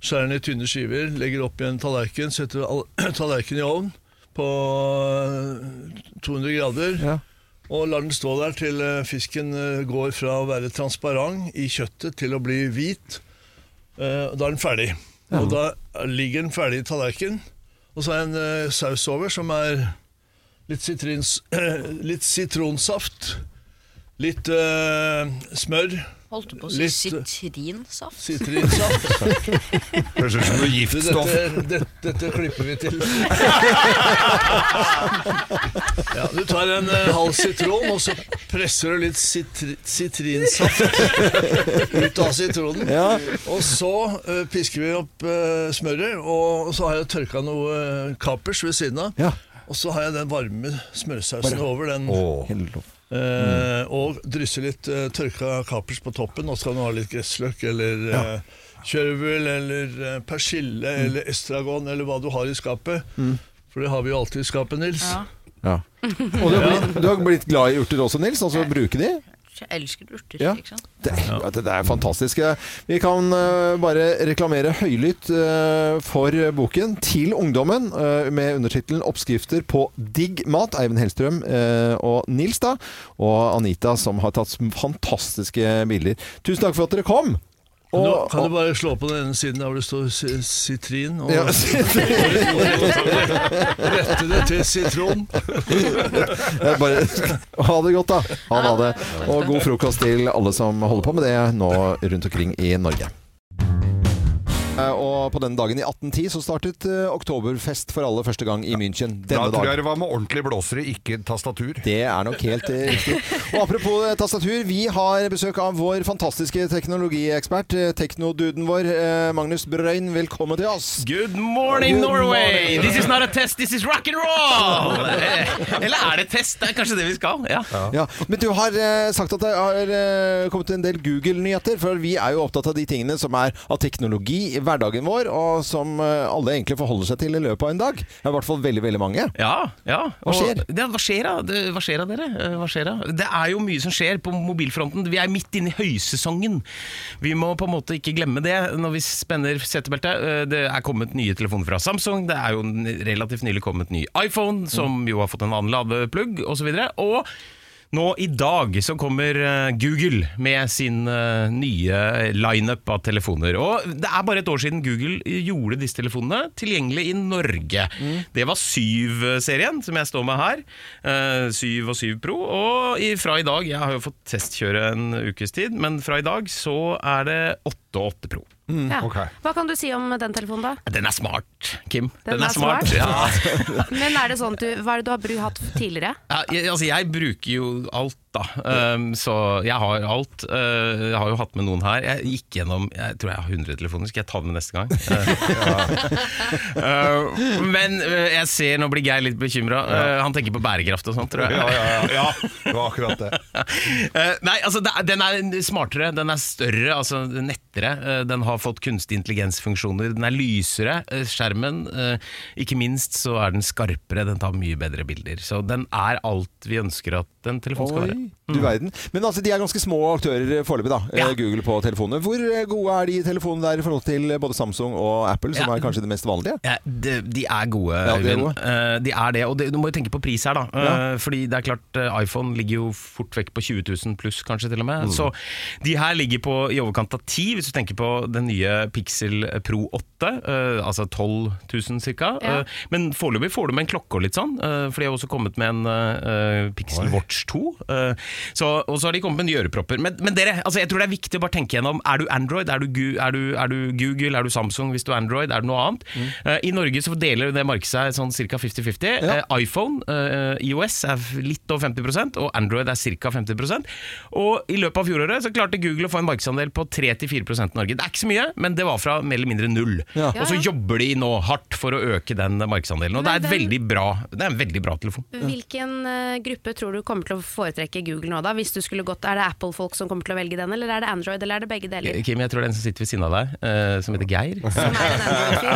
Skjærer den i tynne skiver, legger opp i en tallerken, setter all- tallerkenen i ovn på eh, 200 grader. Og lar den stå der til eh, fisken eh, går fra å være transparent i kjøttet til å bli hvit. Eh, Da er den ferdig. Og da ligger den ferdig i tallerkenen. Og så er en eh, saus over som er litt, sitrins, litt sitronsaft, litt smør. Holdt du på å si Litt- sitrinsaft? Sitrinsaft. Høres ut som noe giftstoff. Dette, dette, dette klipper vi til. Ja, du tar en uh, halv sitron, og så presser du litt sitri, sitrinsaft ut av sitronen. Og så uh, pisker vi opp uh, smøret, og så har jeg tørka noe eh, kapers ved siden av. Og så har jeg den varme smørsausen Bare- over den. Åh. Eh, og drysse litt eh, tørka kapers på toppen. Og så kan du ha litt gressløk eller Ja. eh, kjørvel eller persille eller estragon eller hva du har i skapet. Mm. For det har vi jo alltid i skapet, Nils. Ja. Og du har, blitt, du har blitt glad i urter også, Nils? Altså bruke de? Jeg elsker urter. Ja. ikke sant? Det, ja. det, det er fantastisk. Vi kan uh, bare reklamere høylytt uh, for boken til ungdommen uh, med undertittelen 'Oppskrifter på digg mat'. Eivind Hellstrøm eh, og Nils da, og Anita som har tatt fantastiske bilder. Tusen takk for at dere kom! Og- kan du bare slå på den ene siden der hvor det står si- sitrin? Og, Ja, og rette det til sitron. Bare, ha det godt, da. Ha det. Og god frokost til alle som holder på med det nå rundt omkring i Norge. Eh, Og på denne dagen i 1810 så startet eh, Oktoberfest for alle første gang i München. Denne Da tror jeg det var med ordentlige blåsere, ikke tastatur. Det er nok helt eh, riktig. Og apropos tastatur, vi har besøk av vår fantastiske teknologiekspert, teknoduden vår, Magnus Brøyn. Velkommen til oss. Good morning, Good Norway! morning. This is not a test, this is rock and roll! Eller er det test? Det er kanskje det vi skal? Ja. Ja, Men du har sagt at det har kommet en del Google-nyheter, for vi er jo opptatt av de tingene som er av teknologi hverdagen vår, og som eh, alle egentlig forholder seg til i løpet av en dag. Det er i hvert fall veldig, veldig mange. Ja, ja. Hva skjer? Det, hva skjer da? Det, hva skjer da, dere? Eh, Hva skjer da? Det er jo mye som skjer på mobilfronten. Vi er midt inne i høysesongen. Vi må på en måte ikke glemme det når vi spenner setebeltet. Eh, Det er kommet nye telefoner fra Samsung. Det er jo relativt nylig kommet ny iPhone, som jo har fått en annen ladeplugg, osv. Og nå i dag så kommer eh, Google med sin eh, nye lineup av telefoner. Og det er bare et år siden Google gjorde disse telefonene tilgjengelig i Norge. Det var 7-serien som jeg står med her. eh, 7 og 7 Pro. Og fra i dag, jeg har jo fått testkjøre en ukes tid, men fra i dag så er det 8 og 8 Pro. Ja. Hva kan du si om den telefonen, da? Den er smart, Kim. Den er smart? Ja. Men er det sånn du, Hva er det du har hatt tidligere? Ja, jeg, altså jeg bruker jo alt, da. Um, så jeg har alt. Uh, jeg har jo hatt med noen her. Jeg gikk gjennom Jeg tror jeg har 100 telefoner. Skal jeg ta dem neste gang? Uh, uh, men uh, jeg ser Nå blir Geir litt bekymra. han tenker på bærekraft og sånt, tror jeg. Ja, ja, ja, ja. Det var akkurat det. Eh, nei, altså det, den er smartere, den er større, altså nettere. Eh, den har fått kunstig intelligensfunksjoner, den er lysere, eh, skjermen. eh, ikke minst så er den skarpere, den tar mye bedre bilder. Så den er alt vi ønsker at en telefon skal være. Du verden. Men altså, de er ganske små aktører foreløpig, da. Ja. Google på telefonene. Hvor eh, gode er de telefonene der i forhold til både Samsung og Apple, som Ja. er kanskje det mest vanlige? Ja, de, de er gode, de er Øyvind. Eh, de er det, og det, du må jo tenke på pris her, da. Ja. Eh, fordi det er klart, eh, iPhone ligger jo fort vekk på 20 000 pluss, kanskje til og med. Mm. Så de her ligger på i overkant av 10, hvis du tenker på den nye Pixel Pro 8, eh, altså 12 000 ca. Ja. men foreløpig får du med en klokke og litt sånn, eh, for de har også kommet med en eh, Pixel Watch 2. så, og så har de kommet med nye ørepropper. Men, men dere, altså jeg tror det er viktig å bare tenke gjennom Er du Android, er du, Gu- er, du, er du Google, er du Samsung hvis du er Android, er du noe annet? Mm. Uh, I Norge så deler det markedet seg sånn ca. 50-50. Eh, iPhone, uh, IOS er litt over 50% og Android er ca. 50% Og i løpet av fjoråret så klarte Google å få en markedsandel på 3-4% i Norge. Det er ikke så mye, men det var fra mer eller mindre null. Ja. Og så jobber de nå hardt for å øke den markedsandelen. Og det er, et den- veldig bra, det er en veldig bra telefon. Hvilken gruppe tror du kommer til å foretrekke ikke Google nå, da? Hvis du skulle gått, Er det Apple-folk som kommer til å velge den, eller er det Android, eller er det begge deler? Kim, jeg tror det er en som sitter ved siden av deg, uh, som heter Geir.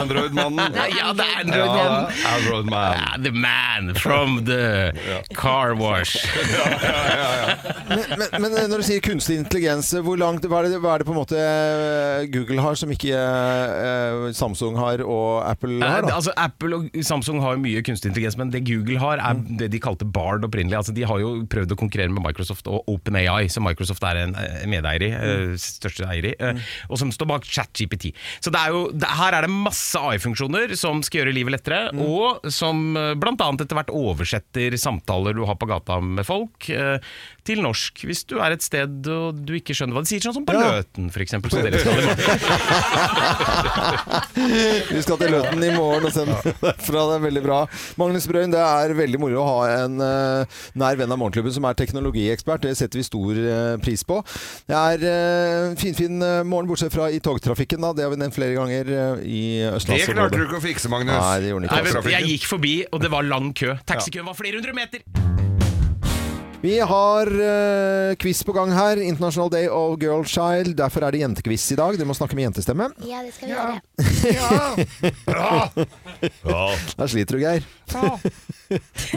Android-mannen. Ja, det er Android-mannen. Ja, Android-man. Ja, the man from the car wash. ja, Men, men, men når du sier kunstig intelligens, hvor langt, hva, er det, hva er det på en måte eh, Google har som ikke uh, Samsung har og Apple Eh, har? Da? Altså, Apple og Samsung har mye kunstig intelligens, men det Google har, er Mm. det de kalte Bard opprinnelig. Altså, de har jo prøvd å konkurrere med Microsoft og OpenAI, som Microsoft er en eh, medeier i, Mm. eh, største eier i, eh, og som står bak ChatGPT. Så det er jo, her er det masse AI-funksjoner som skal gjøre livet lettere, Mm. og som bl.a. etter hvert oversetter samtaler du har på gata med folk, til norsk, hvis du er et sted og du ikke skjønner hva de sier, sånn som på Ja. Løten, for eksempel, som dere skal i morgen. Vi skal til Løten i morgen og sende derfra. Det er veldig bra. Magnus Brøyn, det er veldig moro å ha en uh, nær venn av Morgenklubben som er teknologiekspert. Det setter vi stor uh, pris på. Det er uh, finfin eh, morgen, bortsett fra i togtrafikken. Da. Det har vi nevnt flere ganger i i Det klarte du ikke å fikse, Magnus. Nei, det gjorde ikke Nei, men jeg gikk forbi, og det var lang kø. Taxikøen var flere hundre meter. Vi har uh, quiz på gang her. International Day of Girl Child. Derfor er det jentequiz i dag. Du må snakke med jentestemme. Ja, det skal vi gjøre. Der sliter du, Geir.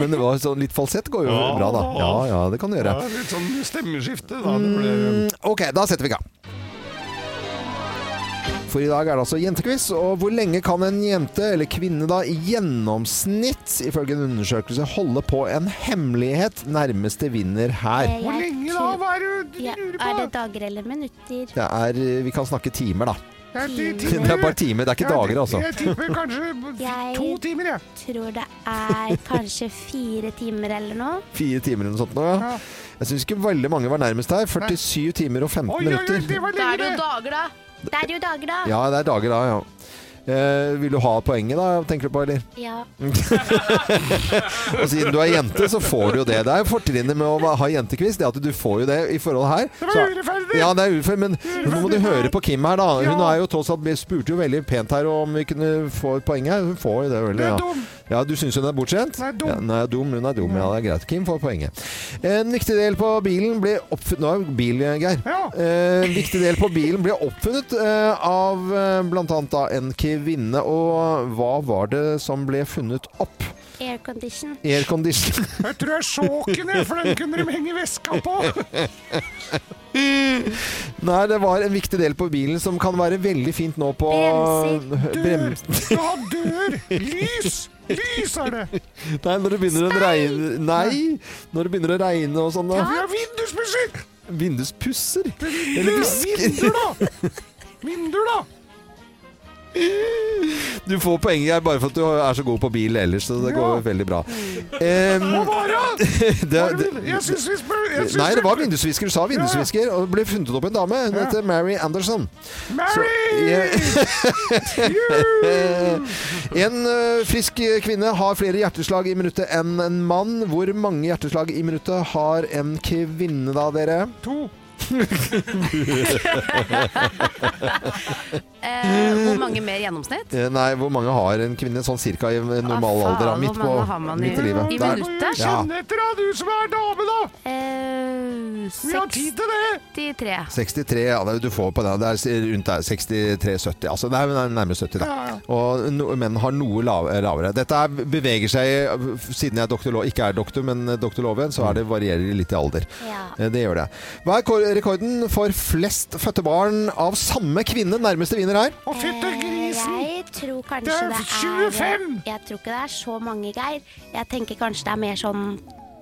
Men det var sånn litt falsett går jo bra, da. Ja, ja, det kan du gjøre. Ja, litt sånn stemmeskifte, da. Det ble... Mm, ok, da setter vi i gang. For i dag er det altså jentequiz. Og hvor lenge kan en jente, eller kvinne da, i gjennomsnitt, ifølge en undersøkelse, holde på en hemmelighet? Nærmeste vinner her. Hvor jeg lenge da? Hva er det du ja, lurer på? Er det dager eller minutter? Det er, vi kan snakke timer, da. Det er bare timer, det er ikke dager, altså. Jeg tipper kanskje to timer, jeg. tror det er kanskje fire timer eller noe. Fire timer eller noe sånt nå. Ja. Jeg syns ikke veldig mange var nærmest her. 47 timer og 15 Oi, oi, oi, minutter. Da er det jo dager, da. Det er jo dager, da. Ja, det er dager da, ja. Eh, vil du ha poenget, da, tenker du på, eller? Ja. Og siden du er jente, så får du jo det. Det er fortrinnet med å ha jentekviss. det at du får jo det i forhold her. Det er Så- urettferdig! Ja, det er urettferdig, men nå må du høre på Kim her, da. Hun er jo tross alt spurte jo veldig pent her om vi kunne få et poeng her. Hun får jo det, vel. Du er Ja. Ja, du syns hun er bortskjemt? Nei, dum. Ja, nei, dum. Hun er dum, ja, det er greit. Kim får poenget. En viktig del på bilen ble oppfunnet Nå er bil, Geir. Ja. Eh, En viktig del på bilen ble oppfunnet eh, av bl.a. en kvinne. Og hva var det som ble funnet opp? Aircondition. Aircondition. Jeg tror jeg er sjåken, jeg, for den kunne de henge veska på. Nei, det var en viktig del på bilen som kan være veldig fint nå på Bremser. Dør! Du har dør! Lys! Lys er det! Nei, når det begynner å regne Nei! Når det begynner å regne og sånn, da. Har vinduspusser! Vinduspusser? Eller visker? Vinduer, da! Vinduer, da! Du får poenget her bare for at du er så god på bil ellers, så det går veldig bra. Um, det? det, Jeg syns vi spør Nei, det var vindusvisker. Du sa vindusvisker, og det ble funnet opp en dame. Hun heter Mary Anderson. Mary! En frisk kvinne har flere hjerteslag i minuttet enn en mann. Hvor mange hjerteslag i minuttet har en kvinne da, dere? To. Eh, hvor mange mer gjennomsnitt? Eh, Nei, hvor mange har en kvinne sånn cirka i normal Ah, alder? Midt, på, midt i livet. i Der. minuttet? Ja. Kjenn etter, da, du som er dame, da! Eh, Vi har tid til det! 63. 63, ja, det- du får på det. Det er rundt der. 63-70. Altså, det er nærmere 70, da. Ja, ja. Og no, menn har noe lavere. Dette er, beveger seg, siden jeg er doktor, ikke er doktor, men doktor Loven, så er det varierer litt i alder. Ja. Eh, Det gjør det. Hva er rekorden for flest fødte barn av samme kvinne? Nærmeste vinner her. Og fytte grisen! Eh, Jeg tror kanskje Det er det er 25! Jeg tror ikke det er så mange, Geir. Jeg tenker kanskje det er mer sånn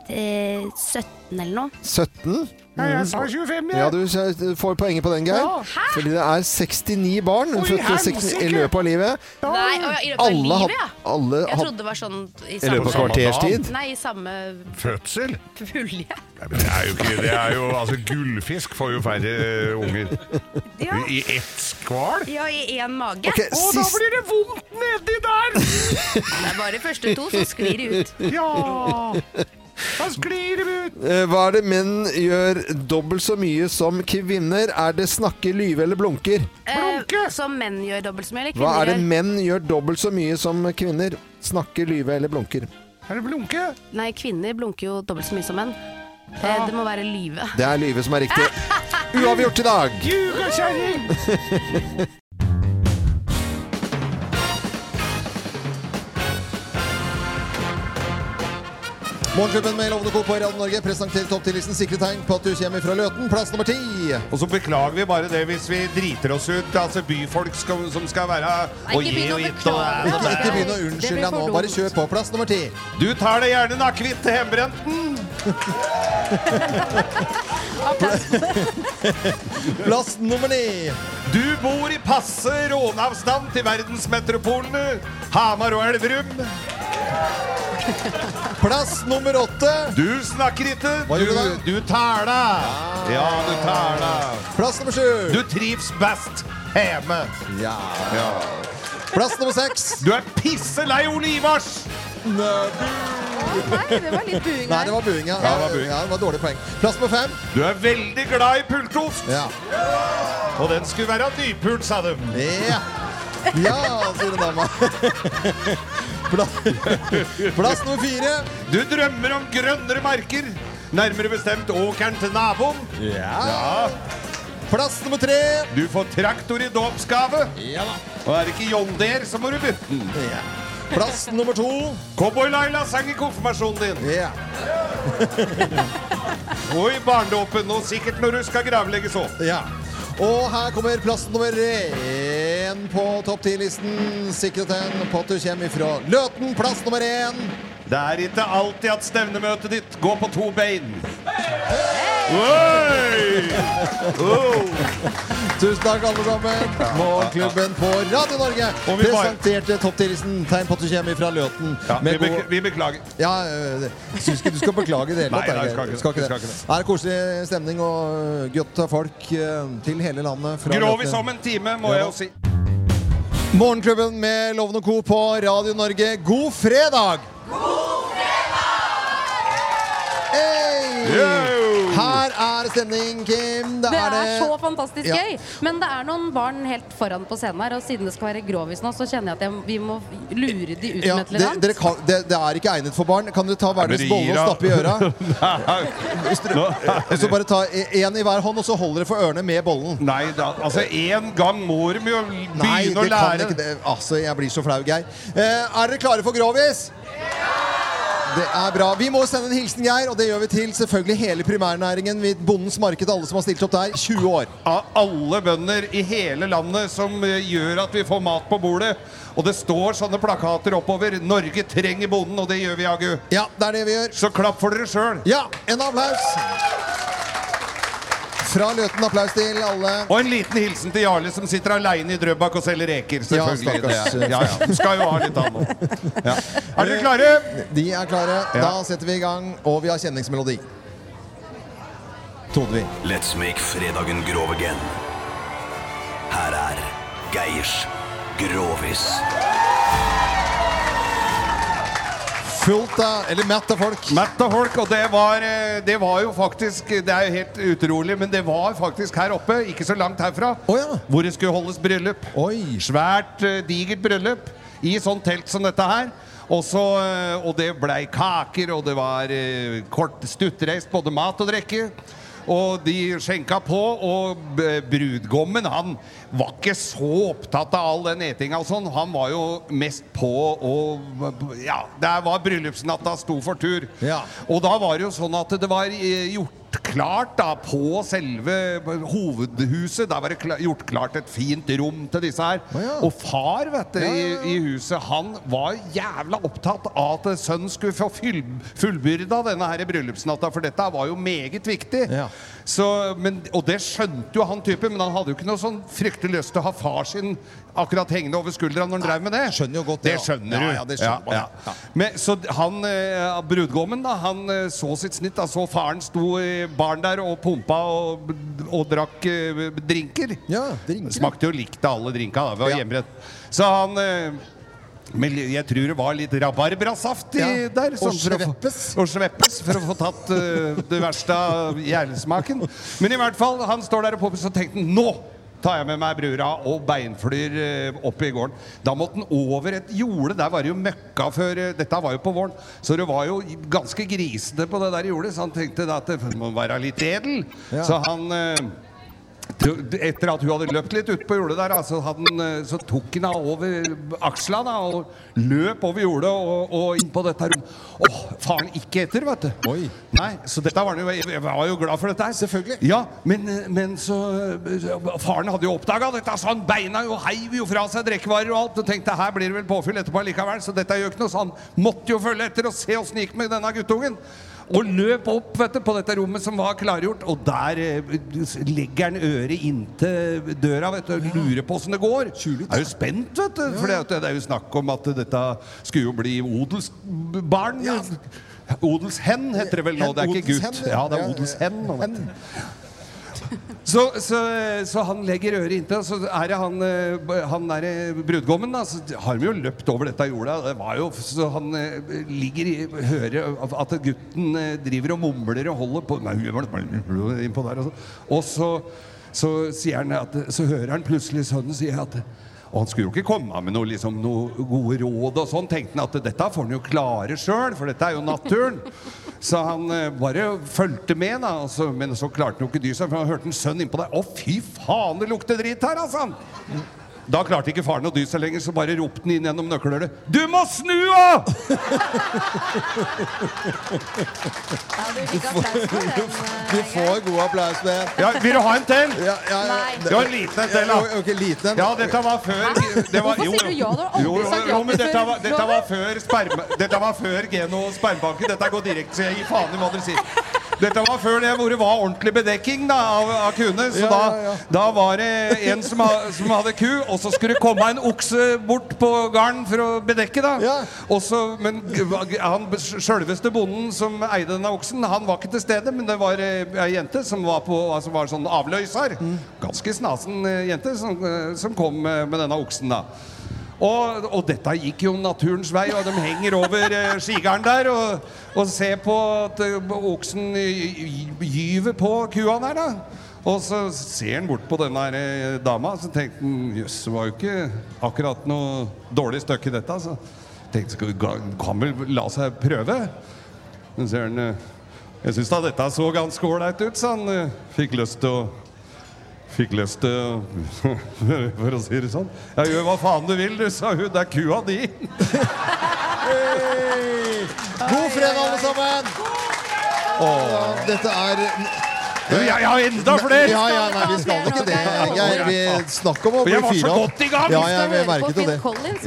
eh, 17 eller noe. 17? Ja, jeg sa 25, jeg. Ja, du får poenget på den, Geir. Ja. Fordi det er 69 barn Oi, født i 69 i løpet av livet. Nei, i løpet av Alle, livet, ja. alle Jeg trodde det var sånn i I samme løpet av kvarters tid? Nei, i samme Fødsel? pulje. Nei, men det er jo ikke Det er jo Altså, gullfisk får jo færre eh, unger. Ja. I ett skval? Ja, i én mage. Okay, Å, da blir det vondt nedi der! Det er bare første to, så sklir det ut. Ja! Da sklir ut. Eh, Hva er det menn gjør dobbelt så mye som kvinner? Er det snakke, lyve eller blunker? Blunke. Eh, som menn gjør dobbelt så mye, eller kvinner Hva er det menn gjør dobbelt så mye som kvinner? Snakke, lyve eller blunker? Er det blunke? Nei, kvinner blunker jo dobbelt så mye som menn. Eh, Det må være lyve. Det er Lyve som er riktig. Uavgjort i dag. Ljugekjerring! Morgenklubben med Lovende Co. på Radio Norge presenterer topp 10-listen sikre tegn på at du kommer fra Løten. Plass nummer ti. Og så beklager vi bare det hvis vi driter oss ut. Altså byfolk skal, som skal være Nei, å hit og gitt og Ikke, ikke begynn å unnskylde deg nå. Bare kjør på. Plass nummer ti. Du tar deg gjerne en akevitt til hjemmebrenten. Plass nummer ni. Du bor i passe råneavstand til verdensmetropolene Hamar og Elverum. Plass nummer åtte. Du snakker ikke, du, du tæla. Ja, du tæla. Plass nummer sju. Du trives best hjemme. Ja. Ja. Plass nummer seks. Du er pisselei Ole Ivars. Nei, Nei, det var litt buing Nei, det var buing, ja. Ja, det var buing. Ja, det var dårlig poeng. Plass på fem. Du er veldig glad i pultost. Ja. Og den skulle være nypult, sa de. Ja, ja sier en dame. Pla Plass nummer fire. Du drømmer om grønnere marker. Nærmere bestemt åkeren til naboen. Ja. Plass nummer tre. Du får traktor i dåpsgave. Ja da. Og er det ikke John Deere, så må du bytte den. Ja. Plass nummer to. Cowboy-Laila sang i konfirmasjonen din. Ja. Og i barndåpen, og sikkert når du skal gravlegges òg. ja. Og her kommer plass nummer én på topp ti-listen. Sikret en på at du kommer ifra Løten. Plass nummer én. Det er ikke alltid at stevnemøtet ditt går på to bein. Oi! Oh. Tusen takk, alle sammen. Morgenklubben på Radio Norge presenterte topp ti-listen. Tegn på at du kommer fra Løten. Ja, vi, god- vi beklager. Ja, jeg syns ikke du skal beklage det hele tatt. nei, skal. Skal ikke det. det. Er koselig stemning og godt av folk øh, til hele landet. fra Grovis om en time, må Ja jeg jo si. Morgenklubben med Loven og Co. på Radio Norge. God fredag! God Hey! Yo! Her er stemning, Kim. Det, Det er er det. så fantastisk Ja. gøy. Men det er noen barn helt foran på scenen her, og siden det skal være grovis nå, så kjenner jeg at jeg, vi må lure de ut Ja, med et det, eller annet. kan, det, det er ikke egnet for barn. Kan dere ta hver deres bolle og stappe i øra? Nei. Og så bare ta én i hver hånd, og så holder dere for ørene med bollen. Nei da, altså en gang må de jo begynne Nei, det å kan lære. ikke det. Altså, jeg blir så flau, Geir. Eh, er dere klare for grovis? Det er bra. Vi må sende en hilsen, Geir, og det gjør vi til selvfølgelig hele primærnæringen. Bondens marked, alle som har stilt opp der. 20 år. Av alle bønder i hele landet som eh, gjør at vi får mat på bordet. Og det står sånne plakater oppover. 'Norge trenger bonden', og det gjør vi Agu. Ja, det er det vi gjør. Så klapp for dere sjøl. Ja, en applaus. Fra Løten applaus til alle. Og en liten hilsen til Jarle som sitter aleine i Drøbak og selger reker. Selvfølgelig. Ja, ja, ja. Skal jo ha litt av nå. Ja. Er dere klare? De er klare. Da setter vi i gang, og vi har kjenningsmelodi. Trodde vi. Let's make fredagen grov again. Her er Geirs Grovis. Fullt av Eller mett av folk. Mett av folk, og det var, eh, det var jo faktisk Det er jo helt utrolig, men det var faktisk her oppe, ikke så langt herfra, hvor det skulle holdes bryllup. Svært, eh, digert bryllup i sånn telt som dette her. Og, så, eh, og det blei kaker, og det var kort stuttreist, både mat og drikke. Og de skjenka på, og brudgommen han var ikke så opptatt av all den etinga og sånn. Han var jo mest på og Ja, det var bryllupsnatta sto for tur. Og da var det jo sånn at det var eh, gjort klart da på selve hovedhuset. Der var det kla gjort klart et fint rom til disse her. Og far vet du, i, i huset, han var jævla opptatt av at sønnen skulle få fullbyrda denne her bryllupsnatta, for dette var jo meget viktig. Så, men, og det skjønte jo han typen, men han hadde jo ikke noe sånn fryktelig lyst til å ha far sin akkurat hengende over skuldra når han drev med det. Skjønner jo godt det. det, skjønner Ja, du. ja, det skjønner man, ja. Men, så han, eh, brudgommen da, han eh, så sitt snitt. Da, så faren sto i baren der og pumpa og, og drakk eh, drinker. Smakte jo likt av alle drinka da, ved Ja. Så han eh, men jeg tror det var litt rabarbrasaft i Ja, der. og sveppes. å Og sveppes for å få tatt uh, det verste av gjærsmaken. Men i hvert fall, han står der og popper, så tenkte han nå tar jeg med meg brura og beinflyr eh, opp i gården. Da måtte han over et jorde. Der var det jo møkka før eh, Dette var jo på våren. Så det var jo ganske grisete på det der jordet, så han tenkte da at det må være litt edel. Ja. Så han etter at hun hadde løpt litt ut på jordet der, så, hadde han, eh, så tok han henne over aksla da, og løp over jordet og, og inn på dette rommet. Åh, faren ikke etter, vet du. Nei, så dette var jo, jeg var jo glad for dette her. Selvfølgelig. Ja, men, eh, men så så Faren hadde jo oppdaga dette, så han beina jo heiv jo fra seg drikkevarer og alt. Og tenkte her blir det vel påfyll etterpå likevel, så dette gjør ikke noe. Så han måtte jo følge etter og se åssen det gikk med denne guttungen. Og løp opp vet du, på dette rommet som var klargjort, og der eh, legger han øret inntil døra vet du, og lurer på åssen det går. Er jo spent, vet du. For det er jo snakk om at dette skulle jo bli odelsbarn. Odelshen heter det vel nå, det er ikke gutt. Ja, det er odelshen. Så, så, så han legger øret inntil, så er det han, eh, han der eh, brudgommen. Da, så har de jo løpt over dette jorda. Det var jo, så han eh, ligger i hører at gutten driver og mumler og holder på innpå der, og så, og så, så, sier han at, så hører han plutselig sønnen si at og han skulle jo ikke komme med noe, liksom, noe gode råd og sånn. Tenkte han at dette får han jo klare sjøl, for dette er jo naturen. Så han eh, bare fulgte med, da. Altså, men så klarte han jo ikke dy seg, for han hørte en sønn innpå der. Å, fy faen, det lukter dritt her, altså! Da klarte ikke faren å dy seg lenger, så bare ropte han inn gjennom nøkkelhullet. Du må snu av! Du får god applaus med. Ja, vil du ha en til? Ja, ja, ja. Det var en liten en til, da. Ja, ok, liten en. Ja, dette var før det var, Hvorfor sier du ja? Du har aldri jo, jo, sagt ja jo, men dette var, dette var før sperma, Dette var før Geno spermbanken. Dette går direkte, så jeg gir faen i hva dere sier. Dette var før det hvor det var ordentlig bedekking da, av, av kuene. Så Ja, da, ja, da var det en som, som hadde ku, og så skulle det komme en okse bort på garden for å bedekke. da ja. Også, Men han sjølveste bonden som eide denne oksen, han var ikke til stede, men det var eh, ei jente som var, på, altså var sånn avløser. Ganske snasen eh, jente som, eh, som kom med denne oksen. da og, og dette gikk jo naturens vei, og de henger over eh, skigarden der og, og ser på at eh, oksen gyver på kua der, da. Og så ser han bort på denne der eh, dama, så tenkte han jøss, det var jo ikke akkurat noe dårlig stykke dette. Så tenkte han "Ga- kan vel la seg prøve. Men ser han Jeg syns da dette så ganske ålreit ut, så han eh, fikk lyst til å Fikk lyst til For å si det sånn. Ja, gjør hva faen du vil, du, sa hun. Det er kua di. God fredag, alle sammen! Åh. Dette er Jeg, har enda flere! Ja, ja, nei, vi skal ikke det. Jeg, vi snakker om å bli jeg var så fyra opp. godt i gang! Ja, jeg merket jo det.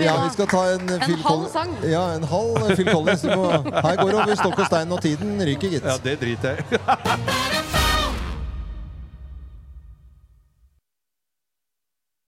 Ja, vi skal ta en, En Phil halv Collins- sang. Ja, en halv Phil Collins. Her går det over stokk og stein, og tiden ryker, gitt. Ja, det driter jeg i.